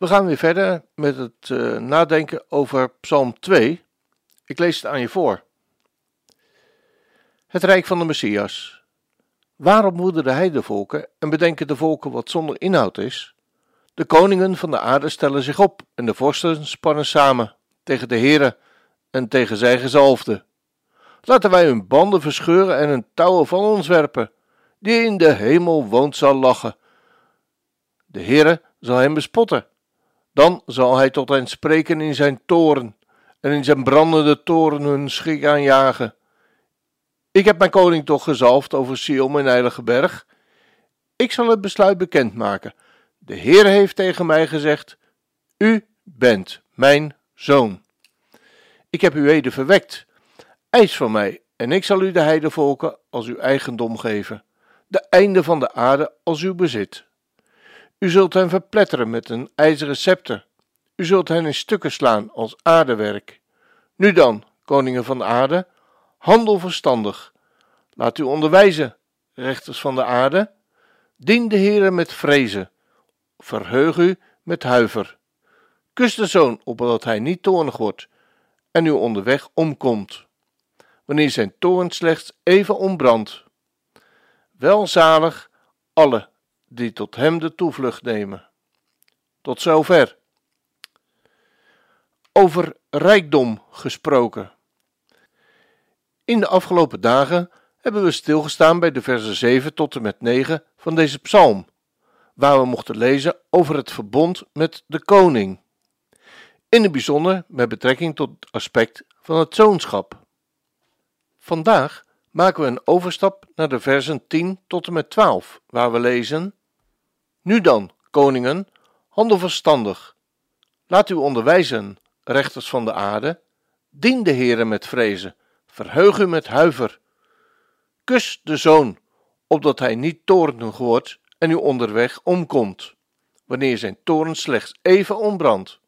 We gaan weer verder met het uh, nadenken over Psalm 2. Ik lees het aan je voor. Het Rijk van de Messias. Waarom moeden de heidevolken en bedenken de volken wat zonder inhoud is? De koningen van de aarde stellen zich op en de vorsten spannen samen tegen de heren en tegen zijn gezalfde. Laten wij hun banden verscheuren en hun touwen van ons werpen. Die in de hemel woont zal lachen. De Heere zal hem bespotten dan zal hij tot hen spreken in zijn toren, en in zijn brandende toren hun schrik aanjagen. Ik heb mijn koning toch gezalfd over Sion, mijn heilige berg. Ik zal het besluit bekendmaken. De Heer heeft tegen mij gezegd: U bent mijn zoon. Ik heb uw heden verwekt. Eis van mij, en ik zal u de heidevolken als uw eigendom geven, de einde van de aarde als uw bezit. U zult hen verpletteren met een ijzeren scepter. U zult hen in stukken slaan als aardewerk. Nu dan, koningen van de aarde, handel verstandig. Laat u onderwijzen, rechters van de aarde. Dien de Heere met vrezen. Verheug u met huiver. Kus de zoon, opdat hij niet toornig wordt en u onderweg omkomt, wanneer zijn toorn slechts even ontbrandt. Welzalig alle die tot hem de toevlucht nemen. Tot zover. Over rijkdom gesproken. In de afgelopen dagen hebben we stilgestaan bij de versen 7 tot en met 9 van deze psalm, waar we mochten lezen over het verbond met de koning. In het bijzonder met betrekking tot het aspect van het zoonschap. Vandaag maken we een overstap naar de versen 10 tot en met 12, waar we lezen: nu dan, koningen, handel verstandig. Laat u onderwijzen, rechters van de aarde. Dien de Heere met vrezen, verheug u met huiver. Kus de zoon, opdat hij niet toornig wordt en u onderweg omkomt, wanneer zijn toorn slechts even ontbrandt.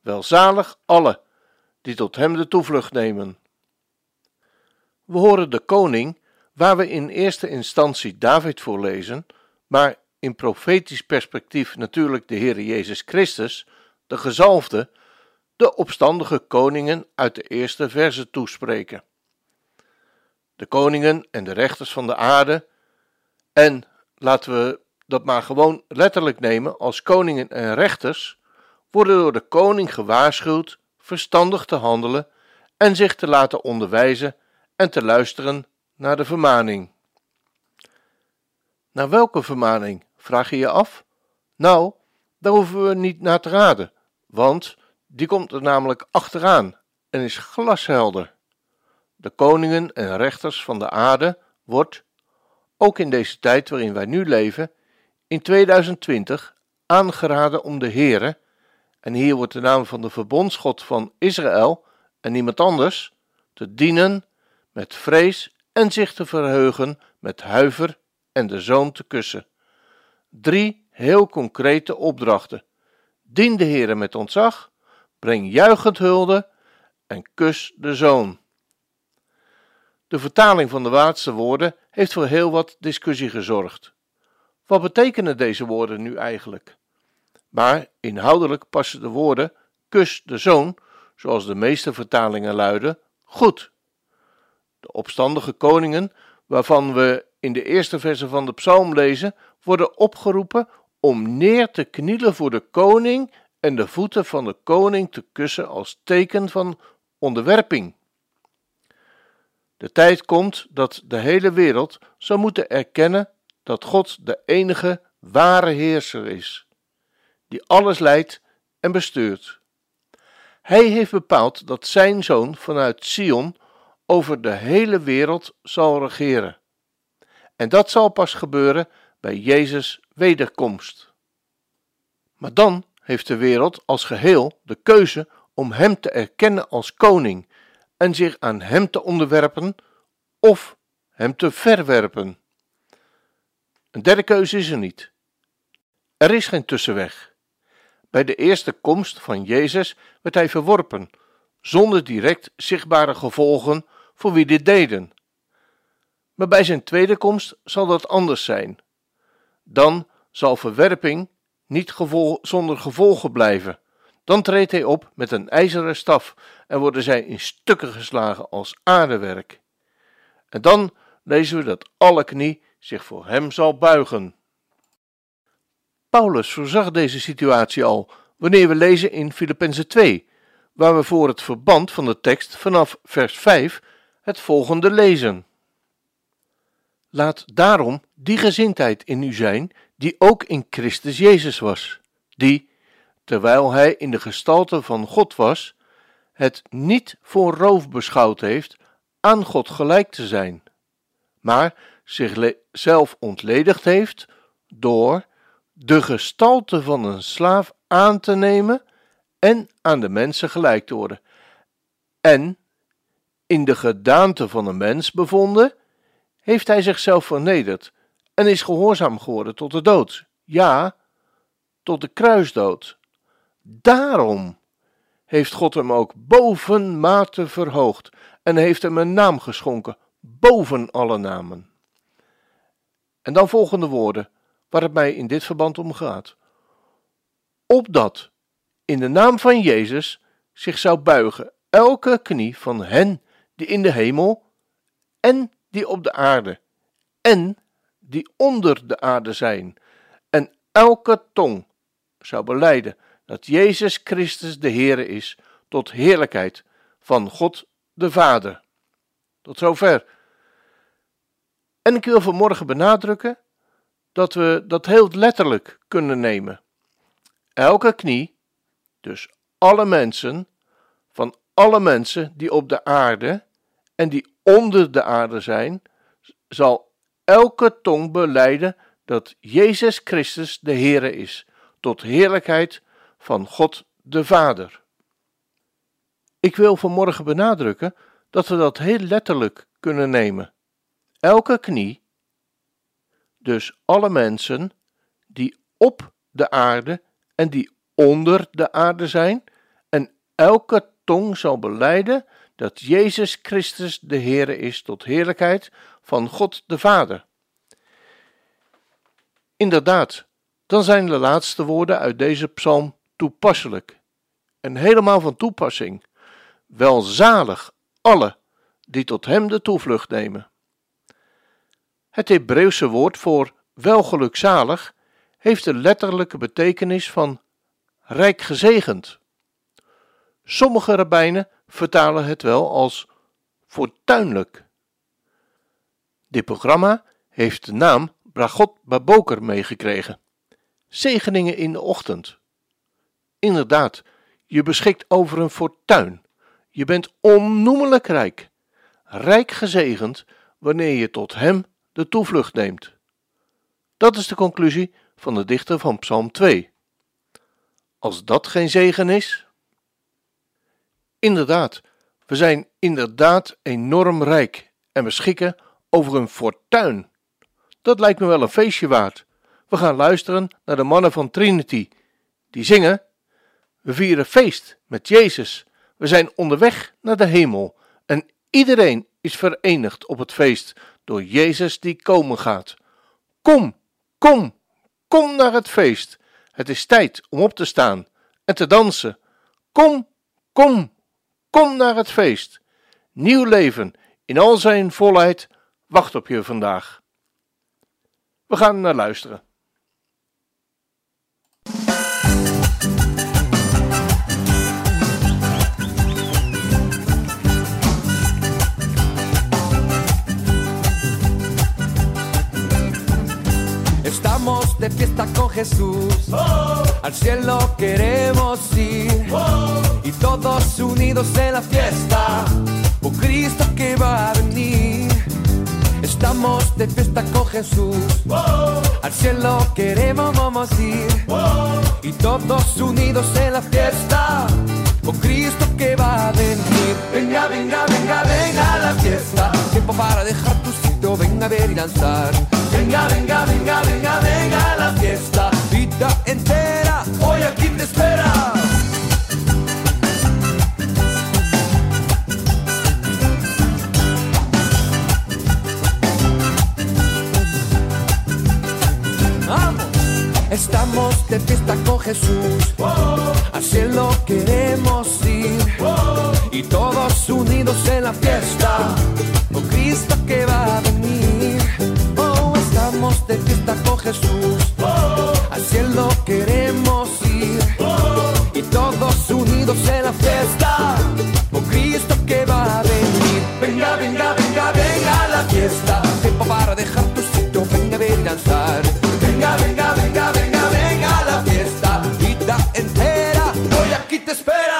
Welzalig alle die tot hem de toevlucht nemen. We horen de koning, waar we in eerste instantie David voor lezen, maar in profetisch perspectief natuurlijk de Heer Jezus Christus, de gezalfde, de opstandige koningen uit de eerste verse toespreken. De koningen en de rechters van de aarde, en laten we dat maar gewoon letterlijk nemen als koningen en rechters, worden door de koning gewaarschuwd verstandig te handelen en zich te laten onderwijzen en te luisteren naar de vermaning. Naar welke vermaning vraag je je af? Nou, daar hoeven we niet naar te raden, want die komt er namelijk achteraan en is glashelder. De koningen en rechters van de aarde wordt, ook in deze tijd waarin wij nu leven, in 2020 aangeraden om de Heere, en hier wordt de naam van de verbondsgod van Israël en niemand anders, te dienen met vrees en zich te verheugen met huiver en de zoon te kussen. Drie heel concrete opdrachten. Dien de Heere met ontzag, breng juichend hulde en kus de zoon. De vertaling van de laatste woorden heeft voor heel wat discussie gezorgd. Wat betekenen deze woorden nu eigenlijk? Maar inhoudelijk passen de woorden kus de zoon, zoals de meeste vertalingen luiden, goed. De opstandige koningen, waarvan we in de eerste verse van de psalm lezen, worden opgeroepen om neer te knielen voor de koning en de voeten van de koning te kussen als teken van onderwerping. De tijd komt dat de hele wereld zou moeten erkennen dat God de enige ware heerser is, die alles leidt en bestuurt. Hij heeft bepaald dat zijn zoon vanuit Sion over de hele wereld zal regeren. En dat zal pas gebeuren bij Jezus' wederkomst. Maar dan heeft de wereld als geheel de keuze om Hem te erkennen als koning en zich aan Hem te onderwerpen, of Hem te verwerpen. Een derde keuze is er niet. Er is geen tussenweg. Bij de eerste komst van Jezus werd hij verworpen, zonder direct zichtbare gevolgen voor wie dit deden. Maar bij zijn tweede komst zal dat anders zijn. Dan zal verwerping niet gevol zonder gevolgen blijven. Dan treedt hij op met een ijzeren staf en worden zij in stukken geslagen als aardewerk. En dan lezen we dat alle knie zich voor hem zal buigen. Paulus voorzag deze situatie al wanneer we lezen in Filippenzen 2, waar we voor het verband van de tekst vanaf vers 5 het volgende lezen. Laat daarom die gezindheid in u zijn die ook in Christus Jezus was, die, terwijl hij in de gestalte van God was, het niet voor roof beschouwd heeft aan God gelijk te zijn, maar zichzelf ontledigd heeft door de gestalte van een slaaf aan te nemen en aan de mensen gelijk te worden. En in de gedaante van een mens bevonden, heeft hij zichzelf vernederd en is gehoorzaam geworden tot de dood. Ja, tot de kruisdood. Daarom heeft God hem ook bovenmate verhoogd en heeft hem een naam geschonken, boven alle namen. En dan volgende woorden, waar het mij in dit verband om gaat. Opdat in de naam van Jezus zich zou buigen elke knie van hen die in de hemel en die op de aarde en die onder de aarde zijn, en elke tong zou beleiden dat Jezus Christus de Heere is, tot heerlijkheid van God de Vader. Tot zover. En ik wil vanmorgen benadrukken dat we dat heel letterlijk kunnen nemen. Elke knie, dus alle mensen, van alle mensen die op de aarde en die onder de aarde zijn, zal elke tong beleiden dat Jezus Christus de Heere is, tot heerlijkheid van God de Vader. Ik wil vanmorgen benadrukken dat we dat heel letterlijk kunnen nemen. Elke knie, dus alle mensen die op de aarde en die onder de aarde zijn, en elke tong zal beleiden dat Jezus Christus de Heere is tot heerlijkheid van God de Vader. Inderdaad, dan zijn de laatste woorden uit deze psalm toepasselijk en helemaal van toepassing. Welzalig alle die tot Hem de toevlucht nemen. Het Hebreeuwse woord voor welgelukzalig heeft de letterlijke betekenis van rijk gezegend. Sommige rabbijnen vertalen het wel als fortuinlijk. Dit programma heeft de naam Bragot Baboker meegekregen. Zegeningen in de ochtend. Inderdaad, je beschikt over een fortuin. Je bent onnoemelijk rijk. Rijk gezegend wanneer je tot Hem de toevlucht neemt. Dat is de conclusie van de dichter van Psalm 2. Als dat geen zegen is? Inderdaad, we zijn inderdaad enorm rijk en beschikken over een fortuin. Dat lijkt me wel een feestje waard. We gaan luisteren naar de mannen van Trinity. Die zingen: We vieren feest met Jezus. We zijn onderweg naar de hemel. En iedereen is verenigd op het feest door Jezus die komen gaat. Kom, kom, kom naar het feest. Het is tijd om op te staan en te dansen. Kom, kom, kom naar het feest. Nieuw leven in al zijn volheid wacht op je vandaag. We gaan naar luisteren. De fiesta con Jesús, al cielo queremos ir y todos unidos en la fiesta, por Cristo que va a venir. Estamos de fiesta con Jesús. Al cielo queremos vamos ir. Y todos unidos en la fiesta. con Cristo que va a venir. Venga, venga, venga, venga la fiesta. Tiempo para dejar tu sitio, venga a ver y danzar. Venga, venga, venga, venga, venga a la fiesta. Vida entera, hoy aquí te espera. Vamos. Estamos de fiesta con Jesús, al cielo queremos ir y todos unidos en la fiesta, spera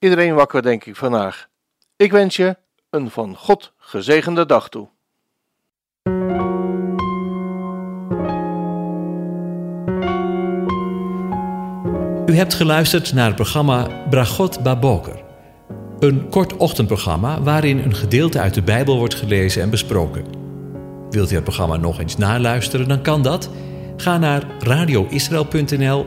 iedereen wakker denk ik vandaag. Ik wens je een van God gezegende dag toe. U hebt geluisterd naar het programma Bragot Baboker. Een kort ochtendprogramma waarin een gedeelte uit de Bijbel wordt gelezen en besproken. Wilt u het programma nog eens naluisteren, dan kan dat. Ga naar radioisrael.nl